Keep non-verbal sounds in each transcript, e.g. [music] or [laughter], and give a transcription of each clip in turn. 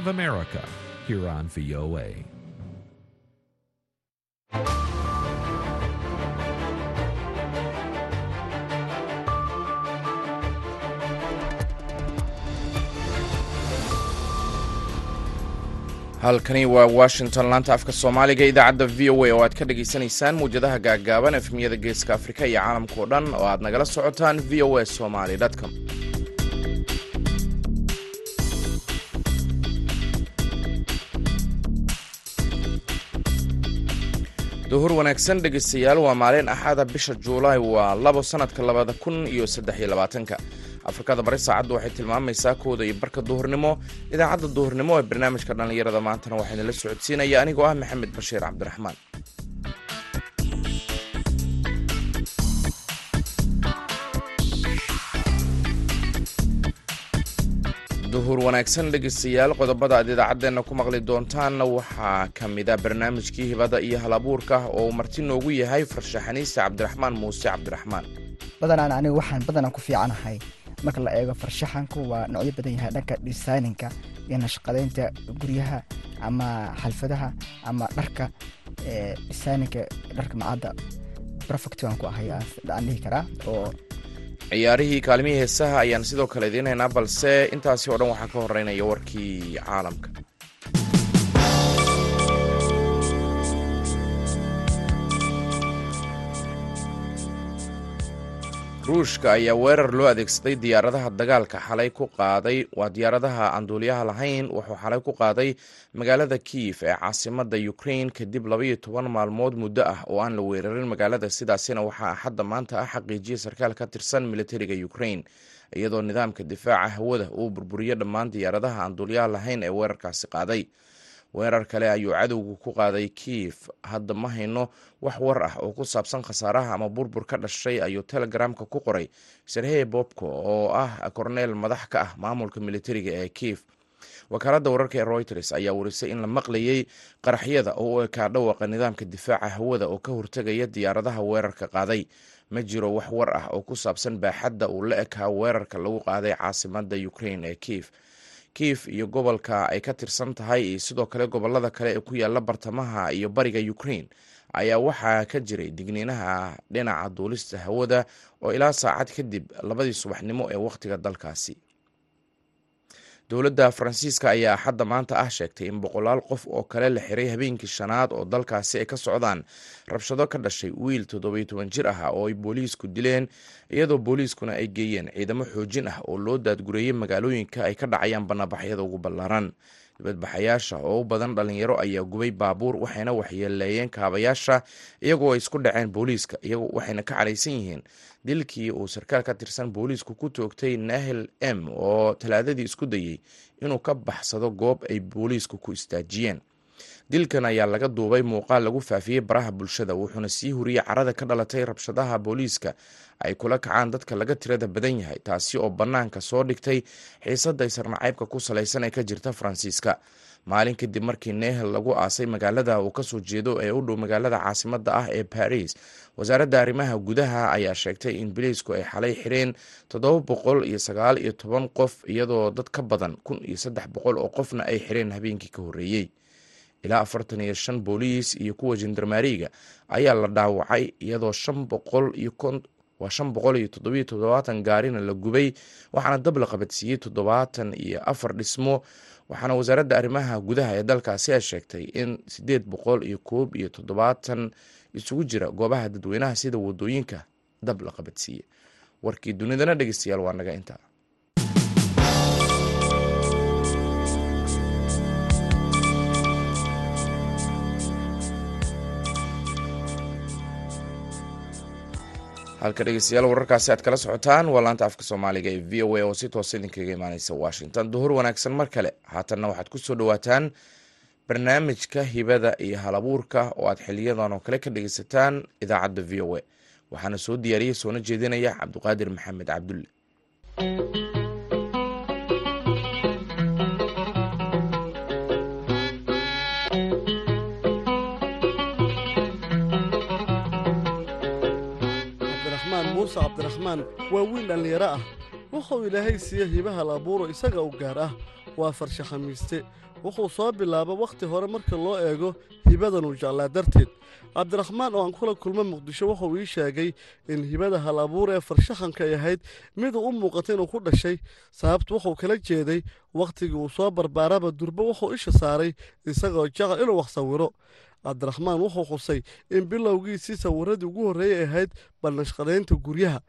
of America here on VOA. halkani waa washington laanta afka soomaaliga idaacadda v o a oo aad ka dhagaysanaysaan mawjadaha gaaggaaban efmiyada geeska afrika iyo caalamka oo dhan oo aad nagala socotaan v o a somaly com duhur wanaagsan dhegaystayaal waa maalin axada bisha juulaay waa labo sanadka labada kun iyo saddex iyo labaatanka. Afrikada bari saacaddu waxay tilmaamaysaa kooda iyo barka duhurnimo. Idaacadda duhurnimo ee barnaamijka dhallinyarada maantana waxaa idinla socodsiinaya anigoo ah maxamed bashiir cabdiraxmaan duhur wanaagsan dhegaystayaal qodobada aad idaacaddeenna ku maqli doontaanna waxaa ka mida barnaamijkii hibada iyo halabuurka oo uu marti noogu yahay farshaxaniista cabdiraxmaan muuse cabdiraxmaan. Badanaan aniga waxaan badanaan ku fiicanahay marka la eego farshaxanku waa noocyo badan yahay dhanka designinka iyo nashaqadeynta guryaha ama xalfadaha ama dharka designinka dharka macadda. Perfect waan ku ahay aan dhihi karaa oo ciyaarihii kaalmihii heesaha ayaan sidoo kale idiin haynaa balse intaasi oo dhan waxaa ka horeynaya warkii caalamka ruushka ayaa weerar loo adeegsaday diyaaradaha dagaalka. Xalay ku qaaday waa diyaaradaha aan duuliyaha lahayn wuxuu xalay ku qaaday magaalada kiyif ee caasimada ukrain kadib labaiyo toban maalmood muddo ah oo aan la weerarin magaalada. Sidaasina waxaa axadda maanta ah xaqiijiyay sarkaal ka tirsan militariga ukrain iyadoo nidaamka difaaca hawada uu burburiyo dhammaan diyaaradaha aan duuliyaha lahayn ee weerarkaasi qaaday weerar kale ayuu cadowgu ku qaaday kiyif hadda ma hayno wax war ah oo ku saabsan khasaaraha ama burbur ka dhashay ayuu telegramka ku qoray. Serhey bobko oo ah korneel madax ka ah maamulka militariga ee kiyif wakaaladda wararka ee reuters ayaa warisay in la maqlayay qaraxyada oo u ekaa dhawaqa nidaamka difaaca hawada oo ka hortegaya diyaaradaha weerarka qaaday. Ma jiro wax war ah oo ku saabsan baaxadda uu la ekaa weerarka lagu qaaday caasimada ukrain ee kiyif kiyif iyo gobolka ay ka tirsan tahay iyo sidoo kale gobollada kale ee ku yaalla bartamaha iyo bariga ukrain ayaa waxaa ka jiray digniinaha dhinaca duulista hawada oo ilaa saacad kadib labadii subaxnimo ee wakhtiga dalkaasi dowladda faransiiska ayaa axadda maanta ah sheegtay in boqolaal qof oo kale la xiray habeenkii shanaad oo dalkaasi ay ka socdaan. Rabshado ka dhashay wiil toddobiyo toban jir ah oo ay booliisku dileen iyadoo booliiskuna ay geeyeen ciidamo xoojin ah oo loo daadgureeyey magaalooyinka ay ka dhacayaan bannaanbaxyada ugu ballaaran dibadbaxayaasha oo u badan dhalinyaro ayaa gubay baabuur waxayna waxyeeleeyeen kaabayaasha iyagoo ay isku dhaceen booliiska waxayna ka cadhaysan yihiin dilkii uu sarkaal ka tirsan booliisku ku toogtay nahel m oo talaadadii isku dayey inuu ka baxsado goob ay booliisku ku istaajiyeen dilkan ayaa laga duubay muuqaal lagu faafiyey baraha bulshada wuxuuna sii huriyey carada ka dhalatay rabshadaha booliiska. Ay kula kacaan dadka laga tirada badan yahay taasi oo bannaanka soo dhigtay xiisadda isarnacaybka ku salaysan ee ka jirta faransiiska. Maalin kadib markii nehel lagu aasay magaalada uu ka soo jeedo ee u dhow magaalada caasimada ah ee baris wasaaradda arrimaha gudaha ayaa sheegtay in biliisku ay xalay xireen toddoba boqol iyo sagaal iyo toban qof iyadoo dad ka badan kun iyo saddex boqol oo qofna ay xireen habeenkii ka horreeyey ilaa afartan iyo shan booliis iyo kuwa jendarmaariga ayaa la dhaawacay iyadoo shan boqol iyo waa shan boqol iyo toddobiyo toddobaatan gaarina la gubay waxaana dab la qabadsiiyey toddobaatan iyo afar dhismo. Waxaana wasaaradda arrimaha gudaha ee dalkaasi ay sheegtay in siddeed boqol iyo koob iyo toddobaatan isugu jira goobaha dadweynaha sida waddooyinka dab la qabadsiiye warkii dunidana dhegeystayaal waa naga intaa halka dhegeystayaal wararkaasi aad kala socotaan. Waa laanta afka soomaaliga ee v o a oo si toosa idinkaga imaaneysa washington. Duhur wanaagsan mar kale. Haatanna waxaad ku soo dhawaataan barnaamijka hibada iyo halabuurka oo aad xiliyadan oo kale ka dhegeysataan idaacadda v o a. Waxaana soo diyaariyey soona jeedinaya cabduqaadir maxamed cabdulle muuse cabdiraxmaan waa wiil dhallinyaro ah. Wuxuu ilaahay siiye hibaha labuuro isaga u gaar ah. Waa farshaxamiiste wuxuu soo bilaaba wakhti hore marka loo eego hibadanuu jeclaa darteed. Cabdiraxmaan oo aan kula kulmo muqdisho wuxuu ii sheegay in hibada hal abuur ee farshaxanka ay ahayd miduu u muuqata inuu ku dhashay. Sababtu wuxuu kala jeeday wakhtigii uu soo barbaaraba durbo wuxuu isha saaray isagoo jecel inuu wax sawiro. Cabdiraxmaan wuxuu xusay in bilowgiisii sawiradii ugu horreeyay ahayd balnashqadaynta guryaha.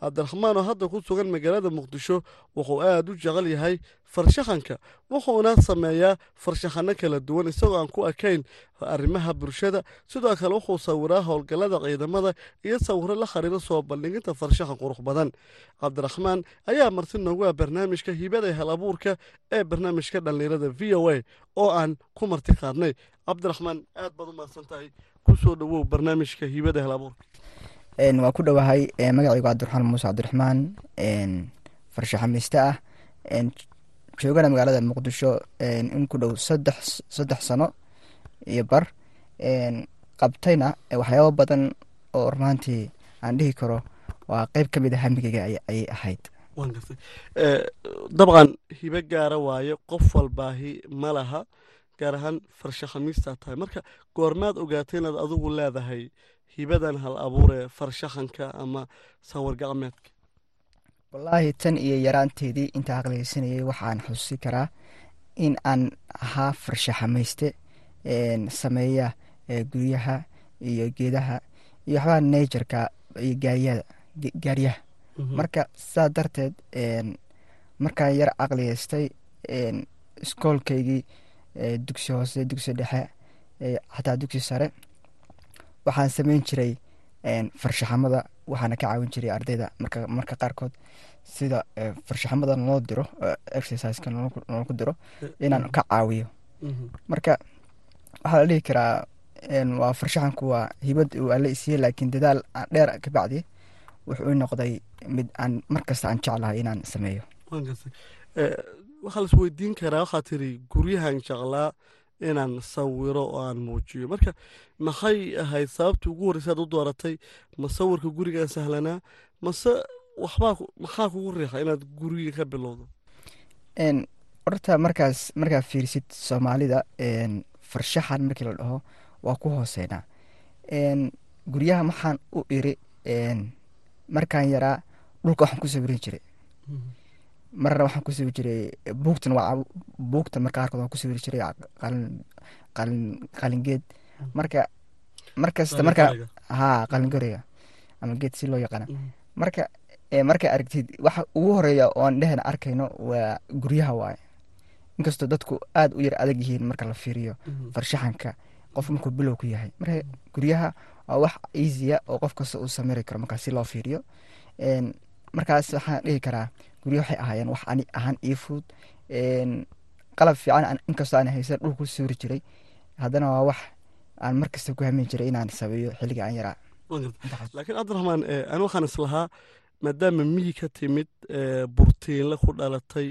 Cabdiraxmaan oo hadda ku sugan magaalada muqdisho wuxuu aad u jecel yahay farshaxanka wuxuuna sameeyaa farshaxanno kala duwan isagoo aan ku ekayn arrimaha bulshada. Sidoo kale wuxuu sawiraa howlgallada ciidamada iyo sawiro la xiriira soo bandhiginta farshaxan qurux badan. Cabdiraxmaan ayaa marti noogu ah barnaamijka hibada hal abuurka ee barnaamijka dhallinyarada v o a oo aan ku marti qaadnay. Cabdiraxmaan aad baad u mahadsan tahay ku soo dhowow barnaamijka hibada hal abuurka waa ku dhowahay magacaygu cabdiraxmaan muuse cabdiraxmaan. Farshaxamiiste ah. Joogana magaalada muqdisho in ku dhow saddex saddex sano iyo bar. Qabtayna waxyaabo badan oo rumaantii aan dhihi karo waa qeyb ka mid a hamigeyga ayay ahayd. Dabcan hibo gaara waaye qof walbaahi ma laha gaar ahaan farshaxamiistaa tahay. Marka goormaad ogaatay inaad adigu leedahay hibadan hal abuuree farshaxanka ama sawir gacmeedka. Wallaahi tan iyo yaraanteedii intaa aqliyeysanayay waxaan xusuusi karaa in aan ahaa farshaxamayste sameeya guryaha iyo geedaha iyo waxbaa najerka iyo gaariyada gaaryaha. Marka saa darteed markaan yar caqliyeystay iskoolkaygii dugsi hoose dugsi dhexe xataa dugsi sare waxaan sameyn jiray farshaxamada waxaana ka caawin jiray ardayda marka qaarkood sida farshaxamada naloo diro exerciseka nalku diro inaan ka caawiyo. Marka waxaa la dhihi karaa waa farshaxanku waa hibad uu alle isiiye laakiin dadaal dheer ka bacdi wuxuu noqday mid aan mar kasta aan jeclahay inaan sameeyo. Waxaa las weydiin karaa waxaa tiri guryahan jeclaa inaan sawiro oo aan muujiyo. Marka maxay ahayd sababtii ugu horreysa aad u dooratay ma sawirka gurigaan sahlanaa mase waxbaa maxaa kugu riixa inaad guriga ka bilowdo? Horta markaas markaa fiirisid soomaalida farshaxan markii la dhaho waa ku hooseynaa guryaha maxaan u iri markaan yaraa dhulka waxaan ku sawirin jiray marna waxaan ku sawir jiray buugtan waa buugta marka qaarkood waan ku sawiri jiray qalin qalin qalingeed. Marka markasta marka haa qalingoriga ama geed si loo yaqaana marka markaa aragtid waxa ugu horreeya oon dhehna arkayno waa guryaha waaye. Inkastoo dadku aada u yar adag yihiin marka la fiiriyo farshaxanka qof markuu bilow ku yahay. Marka guryaha waa wax easya oo qof kasta uu samiri karo markaa si loo fiiriyo. Markaas waxaan dhihi karaa gurya waxay ahaayeen wax ani ahaan ii fudud qalab fiican inkastoo aan haysan dhulku sawiri jiray haddana waa wax aan markasta ku hamin jiray inaan sameeyo xilliga aan yaraa. Laakiin cabdiraxmaan ani waxaan islahaa maadaama miyi ka timid burtiinle ku dhalatay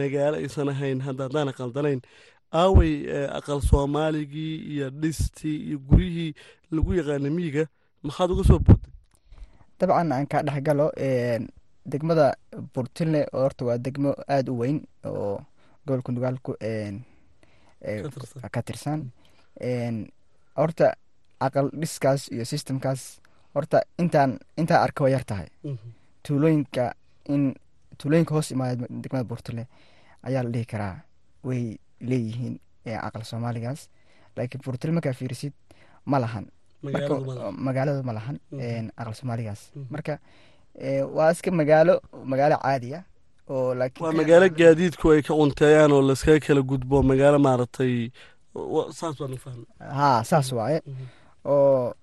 magaalo aysan ahayn hadda haddaana qaldanayn aawey aqal soomaaligii iyo dhistii iyo guryihii lagu yaqaana miyiga maxaad uga soo booday dabcan aan kaa dhexgalo degmada burtinle oo horta waa degmo aada u weyn oo gobolka nugaalku ka tirsan. horta aqal dhiskaas iyo systemkaas horta intaan intaa arka waa yar tahay. Tuulooyinka in tuulooyinka hoos imaada degmada burtinle ayaa la dhihi karaa way leeyihiin aqal soomaaligaas. Laakiin burtinle markaa fiirisid ma lahan. Magaaladu ma lahan. Aqal soomaaligaas. Marka waa iska magaalo magaalo caadiya oo waa magaalo gaadiidku ay ka cunteeyaan oo layskaga kala gudbo magaalo maaragtay saas baan u fahmay. Haa saas waaye. Oo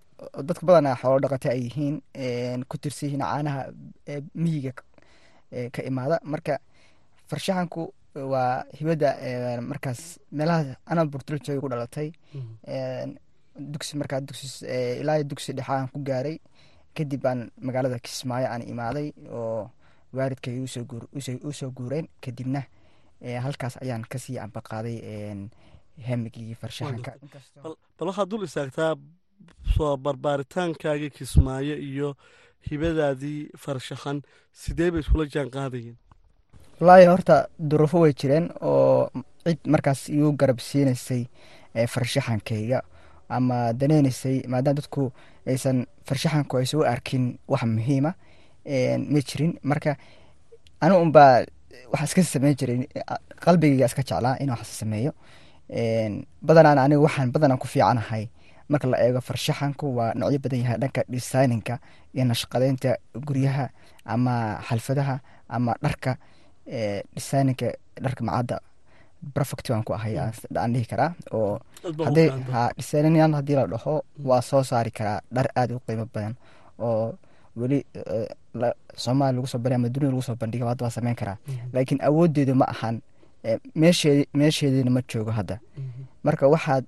dadka badanaa xoolo dhaqata ay yihiin ku tirsan yihiin caanaha miyiga ka imaada. Marka farshaxanku waa hibada markaas meelaha anaa burtula jooga ku dhalatay. Dugsi markaa dugsi ilaa dugsi dhexe aan ku gaaray kadib baan magaalada kismaayo aan imaaday oo waalidkay u soo guureen. Kadibna halkaas ayaan ka sii ambaqaaday hemigii farshaxanka. Bal waxaad dul istaagtaa soo barbaaritaankaagii kismaayo iyo hibadaadii farshaxan. Sidee bay iskula jaan qaadayeen? Wallaahi horta duruufo way jireen oo cid markaas igu garab siinaysay farshaxankayga ama daneynaysay maadaama dadku aysan farshaxanku aysan u arkin wax muhiima ma jirin. Marka anigu unbaa waxa iska sameyn jiray qalbigayga iska jeclaa in wax sameeyo. Badanaan aniga waxaan badanaan ku fiicanahay. Marka la eego farshaxanku waa noocyo badan yahay dhanka designinka iyo nashaqadeynta guryaha ama xalfadaha ama dharka designinka dharka macadda perfect baan ku ahay aan dhihi karaa oo haddii ha designan haddii la dhaho waa soo saari karaa dhar aada u qiimo badan oo weli soomaaliya lagu soo bandhiga ama dunia lagu soo bandhiga hadda waa sameyn karaa. Laakiin awooddeedu ma ahan meeshee meesheediina ma joogo hadda. Marka waxaad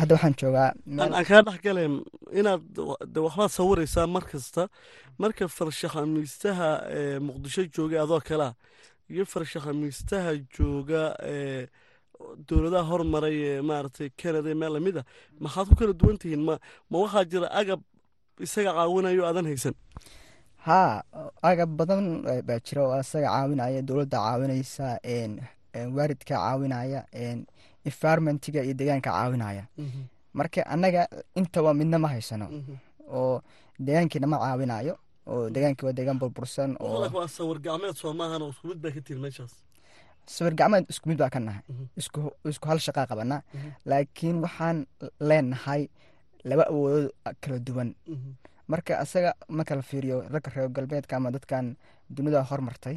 hadda waxaan joogaa aan kaa dhexgale inaad de waxbaad sawiraysaa mar kasta marka farshaxamiistaha muqdisho jooga adoo kalea iyo farshaxamiistaha jooga dowladaha hormaray ee maaragtay canada meel la mid a maxaad ku kala duwan tihiin? Ma ma waxaa jira agab isaga caawinayo aadan haysan? Haa agab badan baa jira oo isaga caawinaya dowladda caawinaysa waaridka caawinaya environmentiga iyo deegaanka caawinaya. Marka annaga intaba midna ma haysano. Oo deegaankiina ma caawinayo oo deegaankii waa deegaan burbursan oo waa sawir gacmeed soo maahan oo isku mid baa ka tihin meeshaas. Sawir gacmeed isku mid baa ka nahay. Isku isku hal shaqaa qabanaa laakiin waxaan leenahay laba awoodood kala duwan. Marka isaga marka la fiiriyo ragga reer galbeedka ama dadkan dunida hormartay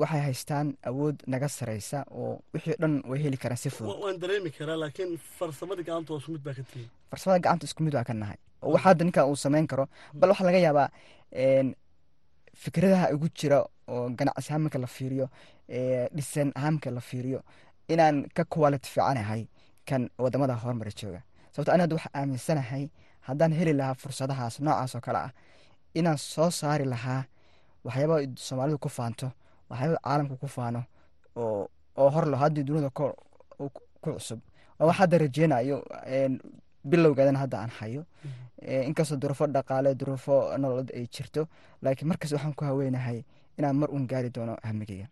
waxay haystaan awood naga sareysa oo wixii dhan way heli karaan si fudud. Waan dareemi karaa laakiin farsamadii gacanta isku mid baa ka tihin farsamada gacanta isku mid baa ka nahay. Oo wax hadda ninkan uu sameyn karo. Bal waxaa laga yaabaa fikradaha igu jira oo ganacsi ahaan marka la fiiriyo dhisan ahaan marka la fiiriyo inaan ka quality fiicanahay kan waddamada horumara jooga. Sababto ani hadda aaminsanahay haddaan heli lahaa fursadahaas noocaas oo kale ah inaan soo saari lahaa waxyaaba soomaalidu ku faanto waxyaaba caalamka ku faano oo horlo haddii dunida ku cusub. Wax hadda rajeynayo bilowgeedana hadda aan hayo. Inkastoo duruufo dhaqaale duruufo nololeed ay jirto laakiin markas waxaan ku haweynahay inaan mar uun gaari doono hamigeyga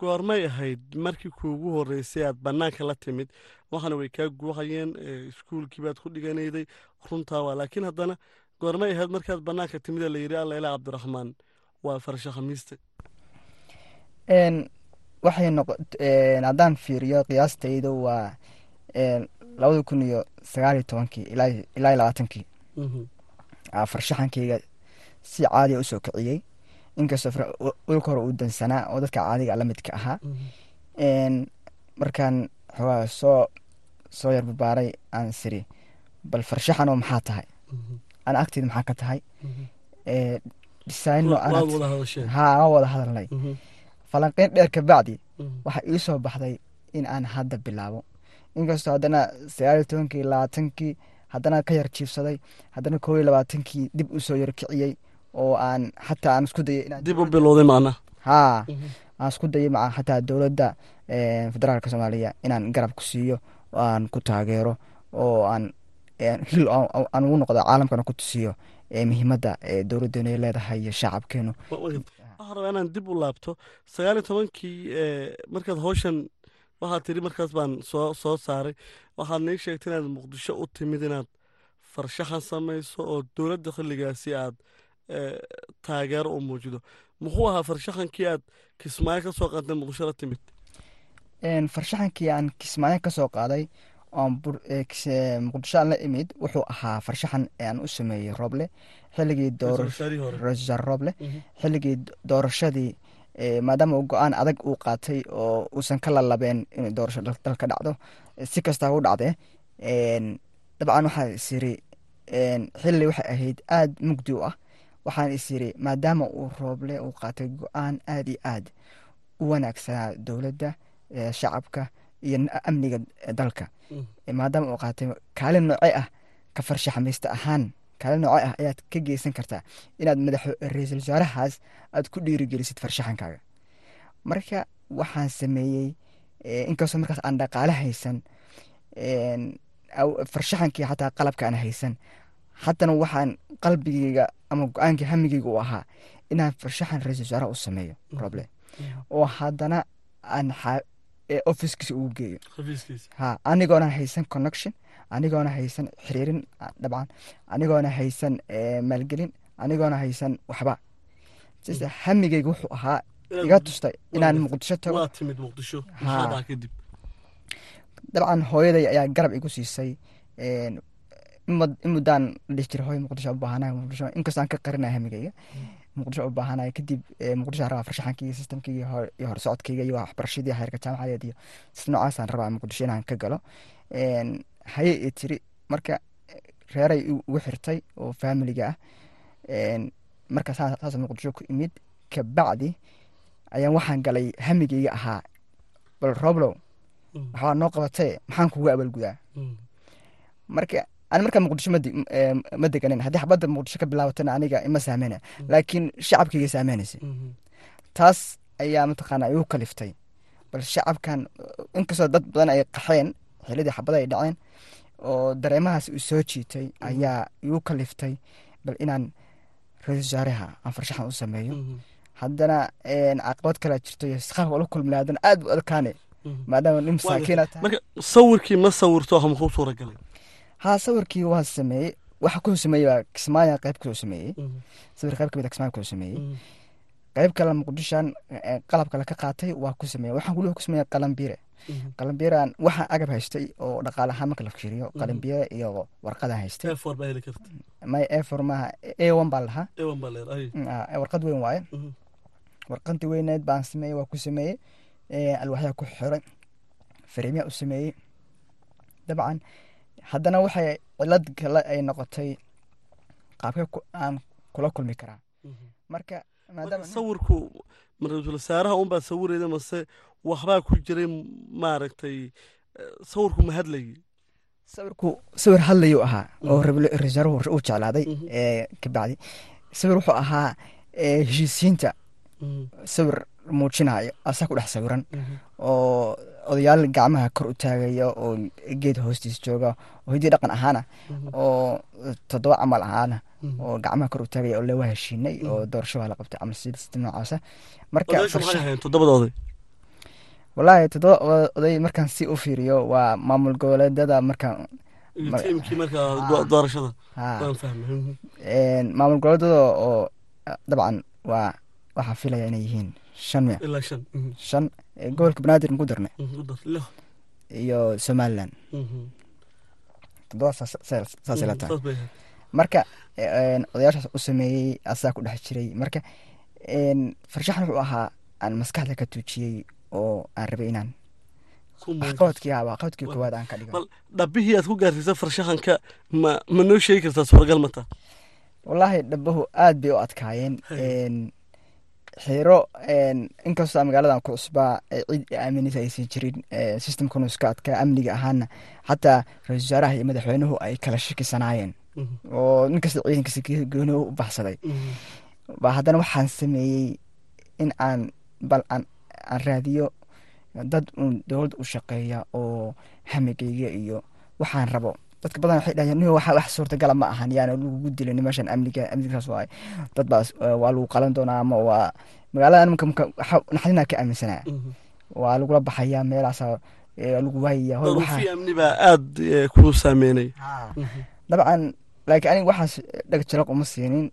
goormay ahayd markii kuugu horeysay aad banaanka la timid waxaana way kaa guuxayeen iskuulkii baad ku dhiganayday runtaa waa. Laakiin haddana goormay ahayd markaad banaanka timid ee la yidhi alla ilaa cabdiraxmaan waa farsha khamiiste. Waxay noq haddaan fiiriyo qiyaastaydu waa labada kun iyo sagaal iyo tobankii ilaa iyo labaatankii. Farshaxankeyga si caadiya u soo kiciyey. Inkastoo ulka hore uu dansanaa oo dadka caadiga lamidka ahaa. Markaan xoogaa soo soo yar babaaray aan siri bal farshaxan oo maxaa tahay? Ana agteeda maxaa ka tahay aan wada hadalnay. Falanqeyn dheer kabacdi waxaa ii soo baxday in aan hadda bilaabo. Inkastoo haddana sagaal iyo tobankii labaatankii haddana ka yar jiibsaday haddana koob iyo labaatankii dib u soo yar kiciyey oo aan xataa aan isku dayay dib u bilowday macna. Haa aan isku dayay maca xataa dowladda federaalka soomaaliya inaan garab ku siiyo oo aan ku taageero oo aan hil aan ugu noqdo caalamkana ku tusiyo muhiimadda dowladdeenu ay leedahay iyo shacabkeenu waxaa rabaa inaan dib u laabto. Sagaal iyo tobankii markaad howshan waxaad tidhi markaas baan soo soo saaray. Waxaad nii sheegtay inaad muqdisho u timid inaad farshaxan samayso oo dowladda xilligaasi aad taageero u muujido. Muxuu ahaa farshaxankii aad kismaayo ka soo qaadday muqdisho la timid? Farshaxankii aan kismaayo ka soo qaaday muqdisho aan la imid wuxuu ahaa farshaxan aan u sameeyey rooble xilligii doorasha rooble xilligii doorashadii maadaama uu go'aan adag uu qaatay oo uusan ka lalabeen inuu doorasho dalka dhacdo si kastaa u dhacdee dabcan waxaa is yiri xilli waxay ahayd aada mugdi u ah. Waxaan is yiri maadaama uu rooble uu qaatay go'aan aada iyo aad u wanaagsanaa dowladda shacabka iyo amniga dalka. Maadaama uu qaatay kaalin nooce ah ka farshaxmaysta ahaan kaalin nooce ah ayaad ka geysan kartaa inaad madax ra'iisul wasaarahaas aad ku dhiirigelisid farshaxankaaga marka waxaan sameeyey inkastoo markaas aan dhaqaale haysan farshaxankii xataa qalabka aan haysan haddana waxaan qalbigeyga ama go'aankii hamigeyga u ahaa inaan farshaxan ra'isul wasaaraha u sameeyo. Roble oo haddana aan ee officekiisa ugu geeyo. Ha anigoona haysan connection anigoona haysan xiriirin ah, dabcan anigoona haysan maalgelin anigoona haysan waxba. Sise hamigeyga wuxuu ahaa iga tustay inaan muqdisho tago. dabcan hooyaday ayaa garab igu siisay in mud- in muddaan dhihi jiray hooy muqdisho u baahanahay muqdisho inkastoo aan ka qarinaya hamigeyga muqdisho u baahanahay kadib muqdisho rabaa farshaxankii systemkii iyo hor- iyo horsocodkayga iyo waxbarashadii heerka jaamacadeed iyo si noocaasaan rabaa muqdisho inaan ka galo haye i tiri marka reeray igu xirtay oo faamiliga ah marka saa- saas muqdisho ku imid kabacdi ayaan waxaan galay hamigeyga ahaa bal roblow Mm. waxbaa noo qabatee maxaan kugu abaalgudaa Mm. marka ani markaa muqdisho ma deganin. Haddii xabadda muqdisho ka bilaabatana aniga ima saameyna. Laakiin shacabkayga saameynaysa Mhm. taas ayaa mataqaana igu kaliftay. Bal shacabkan inkastoo dad badan ay qaxeen xilidii xabada ay dhaceen oo dareemahaas uu soo jiitay ayaa igu kaliftay. Bal inaan ra'iisul wasaaraha aan farshaxan u sameeyo. Haddana caqabad kale jirto iyo qaabka ula kulmina haddana aad u adkaane maadaama nin masaakiina tahay marka sawirkii ma sawirto ama kuu suura galay haa sawirkii waa sameeyey. Waxa ku soo sameeyey kismaayo qayb ku soo sameeyey. Mhm. sawir qayb ka mid a kismaayo ku soo sameeyey. Mhm. qayb kale muqdishan eh, qalab kale ka qaatay waa ku sameeyey. Waxaan weliba ku sameeyey qalambiire. Mhm. qalambiiraan waxaan agab haystay oo dhaqaale ahaan marka la fiiriyo qalambiire iyo warqadaan haystay. F4 baa heli karta. May efor maaha a one baa lahaa. Mm, ah, warqad weyn waaye. Warqadii weyneed baan sameeyey waa ku sameeyey. Eh, alwaxyaa ku xiray fariimyaa u sameeyey. Dabcan haddana waxay cilad kale ay noqotay qaabkee ku- aan kula kulmi karaa Mhm. marka sawirku ra'iisul wasaaraha unbaa sawirayda mase waxbaa ku jiray maaragtay eh, sawirku ma hadlayay sawirku sawir hadlayuu ahaa oo Mhm. ra'iisul uu jeclaaday Mhm. ee kabacdi sawir wuxuu ahaa ee, heshiisiinta Mhm. sawir muujinayo asaa ku dhex sawiran oo odayaal gacmaha kor u taagaya oo geed hoostiis jooga oo hidii dhaqan ahaana Mhm. oo toddoba camal ahaana Mhm. oo gacmaha kor u taagaya oo lewa heshiinay oo doorasho waa la qabtay camal sida noocaasa. Marka wallaahi toddoba oday markaan si u fiiriyo waa maamul goboleedada markaan [laughs] Mhm. maamul goboleedada oo dabcan waa waxaa filaya inay yihiin shan ilaa shan. Mhm. Gobolka banaadir ku darnay. Mhm. Iyo somaliland. Mhm. Mhm. marka een, odayaashaas u sameeyey asaa ku dhex jiray. Marka farshaxan wuxuu ahaa aan maskaxda ka tuujiyey oo aan rabay inaan waxqabadkii waxqabadkii Wa- koowaad aan ka dhigo. Bal dhabbihii aad ku gaarsiisa farshaxanka ma ma noo sheegi kartaa suuragal ma taa wallaahi dhabahu aad bay u adkaayeen Een, inkastoo magaaladan ku cusbaa cid aaminisa aysan jirin systemkanu iska adkaa amniga ahaana xataa ra'iisul wasaaraha iyo madaxweynuhu ay kala shakisanaayeen Mhm. oo ninkasta ciidankiisa ge- gooni u baxsaday Mhm. ba haddana waxaan sameeyey in aan bal aan raadiyo dad uun dowladda u shaqeeya oo hamigayga iyo waxaan rabo dadka badan waxay dhahayaan "Nin, waxa wax suurtagala ma ahan yaana lagugu dilin meeshan amniga amnigaas waay dad baas eh, waa lagu qalan doonaa ama waa magaalada waxa naxdinaa ka aaminsanaa Mhm. waa lagula baxayaa meelaasa eh, lagu waayaya hoy daruufii waxaa amni baa aada kuu saameynay. Mhm. dabcan laakiin aniga waxaas dheg jalaq uma siinin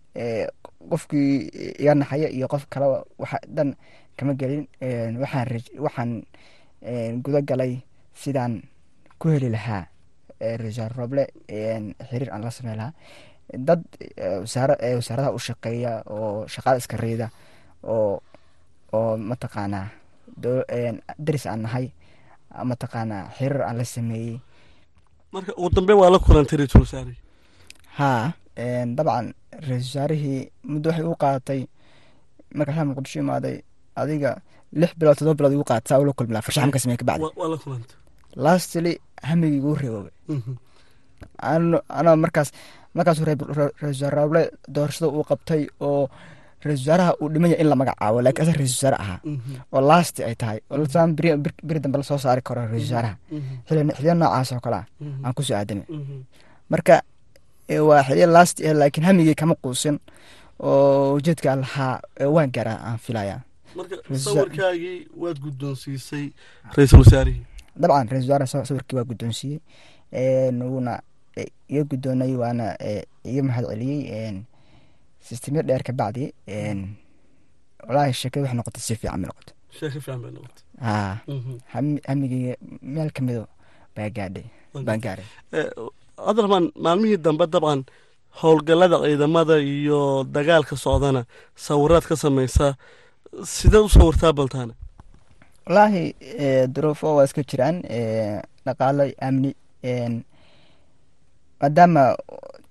qofkii iga naxaya iyo qof kale waxa dhan kama gelin waxaan waxaan guda galay sidaan ku heli lahaa rajaal roble xiriir aan la samey lahaa. Dad wasaaradaha u shaqeeya oo shaqaada iska riida oo oo mataqaanaa daris aan nahay mataqaanaa xiriir aan la sameeyey. Marka ugu dambe waa la kulantay ra'iisul wasaare haa dabcan ra'iisul wasaarihii muddo waxay u qaadatay markaa muqdisho imaaday adiga lix bilood todoba bilood igu qaadataa ula kulmi lahaa farshaxan ka samey kabacdi lastly hamigii igu reeboobay Mhm. anoo markaas markaasuu ra- ra- ra'iisul wasaare doorashada uu qabtay oo ra'iisul wasaaraha uu dhimanya in la magacaabo laakiin asaga ra'iisul wasaare ahaa Mhm. oo lasti ay tahay oo lasaan beri dambe la soo saari karo ra'iisul wasaaraha Mhm. xili xiliya noocaas oo kale ah aan ku soo aadamay Mhm. marka waa xiliya last eh laakiin hamigii kama quusin oo ujeedka lahaa waan gaaraa aan filaya marka sawirkaagii waad guddoonsiisay ra'iisul wasaarihii dabcan ra'isul wasaare sa- sawirkii waa guddoonsiiyey wuuna e, iga guddoonay waana e, iga mahad celiyey een, sistemyo dheer ka bacdi walaahi sheekada waxay noqotay si fiican bay noqotay. Noqotay. Haa Mhm. hami- hamigeyga meel ka mido baa gaadhay baan gaaray Eh, cabdiraxmaan maalmihii dambe dabcan howlgallada ciidamada iyo dagaalka socdana sawiraad ka samaysaa sideed u sawirtaa baltaana wallaahi e, duruufo waa iska jiraan e, dhaqaalo amni een, maadaama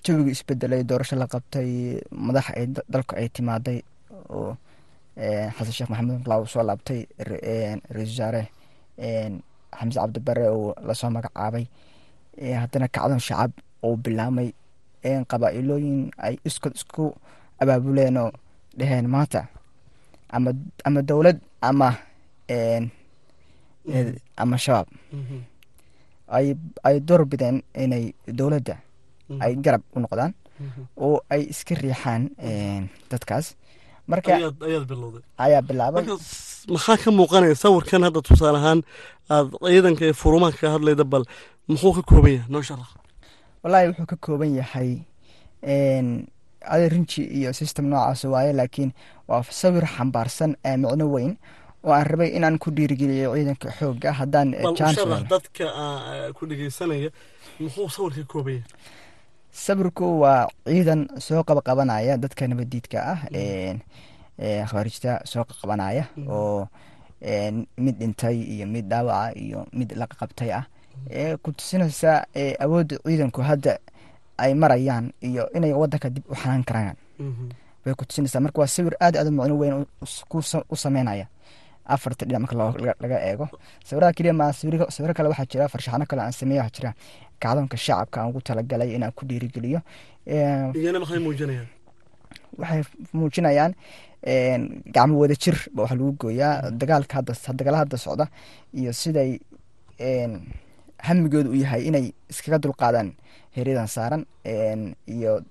jawigu isbedelay doorasho la qabtay madax ay da- dalku ay timaaday oo xasan sheekh maxamed laa uu soo laabtay ra- een, ra'iisul wasaare xamse cabdibare uu la soo magacaabay haddana kacdan shacab uu bilaamay qabaa'ilooyin ay iskood isku abaabuleen oo dheheen maanta. Ama ama dowlad ama ama shabaab Mhm. ay door bideen inay dowladda Mhm. ay garab u noqdaan Mhm. oo ay iska riixaan dadkaas. Marka ayaad ayaad bilowday. Ayaa bilaabay. Maxaa ka muuqanaya sawirkan hadda tusaale ahaan aad ciidanka ee furumaha ka hadlayda bal muxuu ka kooban yahay? Noo sharax wallaahi wuxuu ka kooban yahay adi rinji iyo system noocaas waaye laakiin waa sawir xambaarsan micno weyn oo aan rabay inaan ku dhiirigeliyo ciidanka xoogga haddaan eh, dadka ah, ku dhegeysanaya muxuu sawirka ka kooban yahay sawirku waa ciidan soo qabaqabanaya dadka nabadiidka ah een, ee, khawaarijta soo qabanaya oo een, mid dhintay iyo mid dhaawaca iyo mid la qabtay ah. Ee ku tusinaysa awoodda ciidanku hadda ay marayaan iyo inay wadanka dib u xanaan karaan. Mhm. bay ku tusinaysaa. Marka waa sawir aad aad u macno weyn u sameynaya afarta dhinac marka laga eego. Sawiraha keliya ma sawiro kale waxaa jira farshaxano kale aan sameeya waxaa jira kacdoonka shacabka aan ugu talagalay inaan ku dhiirigeliyo. Ee, iyana maxay muujinayaan? waxay muujinayaan een, gacmo wada jir ba waxa lagu gooyaa. Dagaalka hadda dagaala hadda socda iyo siday een, hamigoodu u yahay inay iskaga dulqaadaan heryadan saaran iyo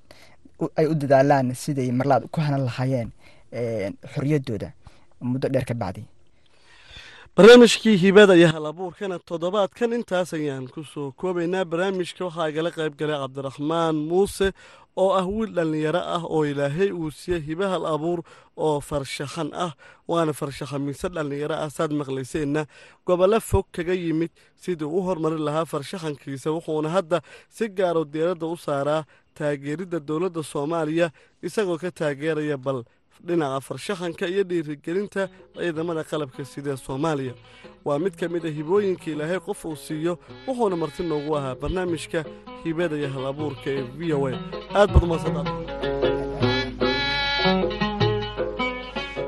ay u dadaalaan siday marlaad ku hanan lahaayeen een, xorriyaddooda muddo dheer ka bacdi barnaamijkii hibada iyo hal abuurkana toddobaadkan intaas ayaan ku soo koobaynaa. Barnaamijka waxaa igala qayb galay cabdiraxmaan muuse oo ah wiil dhallinyaro ah oo ilaahay uu siiyey hibe hal abuur oo farshaxan ah waana farshaxamiise dhallinyaro ah. Saad maqlayseenna gobollo fog kaga yimid sidii u hormarin lahaa farshaxankiisa wuxuuna hadda si gaaro diiradda u saaraa taageeridda dowladda soomaaliya isagoo ka taageeraya bal dhinaca farshaxanka iyo dhiirigelinta ciidamada qalabka sida soomaaliya. Waa mid ka mid a hibooyinka ilaahay qof uu siiyo wuxuuna marti noogu ahaa barnaamijka hibada iyo hal ee v o a. Aad baad umaadsantaad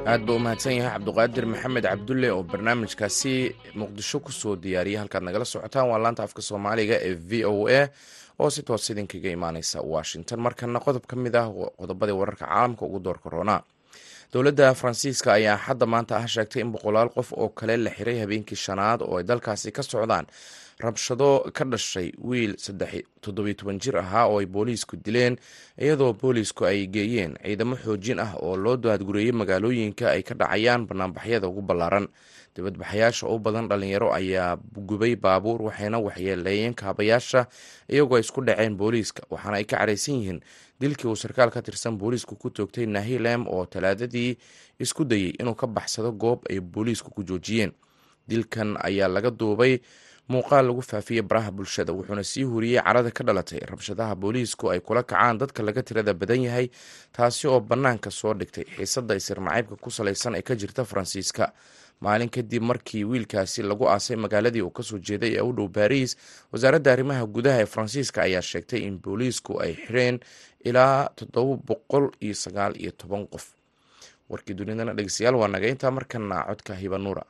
aad buu u mahadsan yahay cabduqaadir maxamed cabdulle oo barnaamijkaasi muqdisho ku soo diyaariyay. Halkaad nagala socotaan waa laanta afka soomaaliga ee v o a oo si toos idinkaga imaaneysa washington. Markana qodob ka mid ah qodobadii wararka caalamka ugu door korona dowladda faransiiska ayaa xadda maanta ah sheegtay in boqolaal qof oo kale la xiray habeenkii shanaad oo ay dalkaasi ka socdaan. Rabshado ka dhashay wiil toddobiyo toban jir ahaa oo ay booliisku dileen iyadoo boolisku ay geeyeen ciidamo xoojin ah oo loo daadgureeyey magaalooyinka ay ka dhacayaan banaanbaxyada ugu ballaaran dibadbaxayaasha u badan dhalinyaro ayaa gubay baabuur waxayna waxyeeleeyeen kaabayaasha iyagoo ay isku dhaceen booliiska. Waxaana ay ka caraysan yihiin dilkii uu sarkaal ka tirsan booliisku ku toogtay nahilem oo talaadadii isku dayey inuu ka baxsado goob ay booliisku ku joojiyeen. Dilkan ayaa laga duubay muuqaal lagu faafiyey baraha bulshada wuxuuna sii huriyey carada ka dhalatay. Rabshadaha booliisku ay kula kacaan dadka laga tirada badan yahay taasi oo bannaanka soo dhigtay xiisadda isirmacaybka ku salaysan ee ka jirta faransiiska maalin kadib markii wiilkaasi lagu aasay magaaladii uu ka soo jeeday ee u dhow baariis wasaaradda arrimaha gudaha ee faransiiska ayaa sheegtay in booliisku ay xireen ilaa toddoba boqol iyo sagaal iyo toban qof. Warkii dunidana dhegeystayaal waa naga. Intaa markana codka hibanuura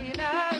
إله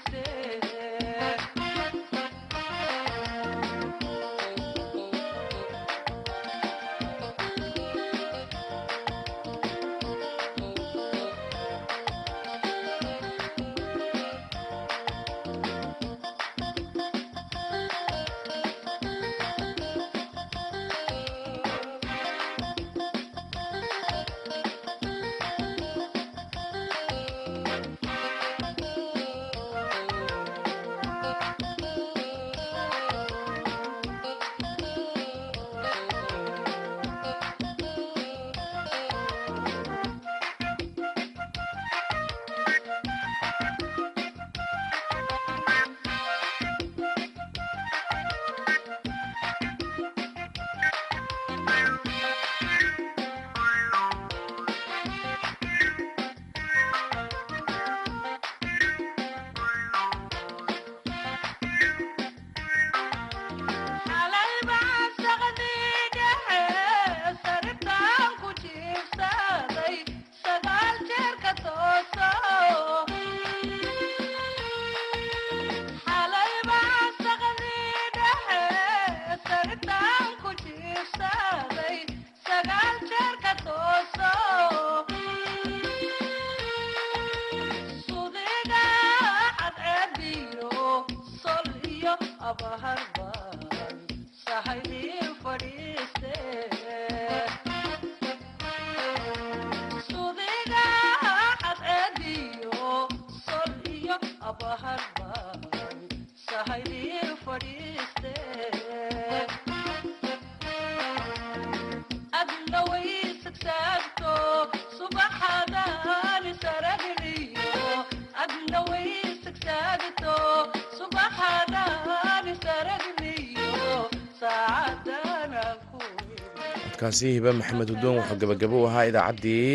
markaasi maxamed udoon wuxuu gabagabo u ahaa idaacaddii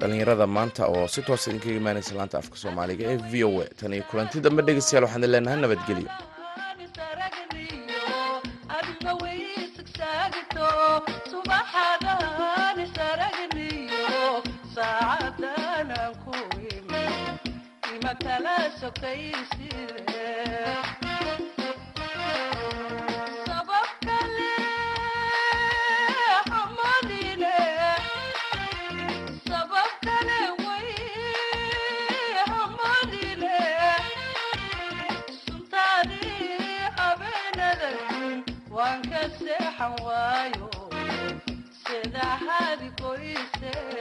dhallinyarada maanta oo si toosa idinkaga imaanaysa laanta afka soomaaliga ee v o a. Tan iyo kulanti dambe dhegeystayaal waxaan leenahay nabadgelyo oíste.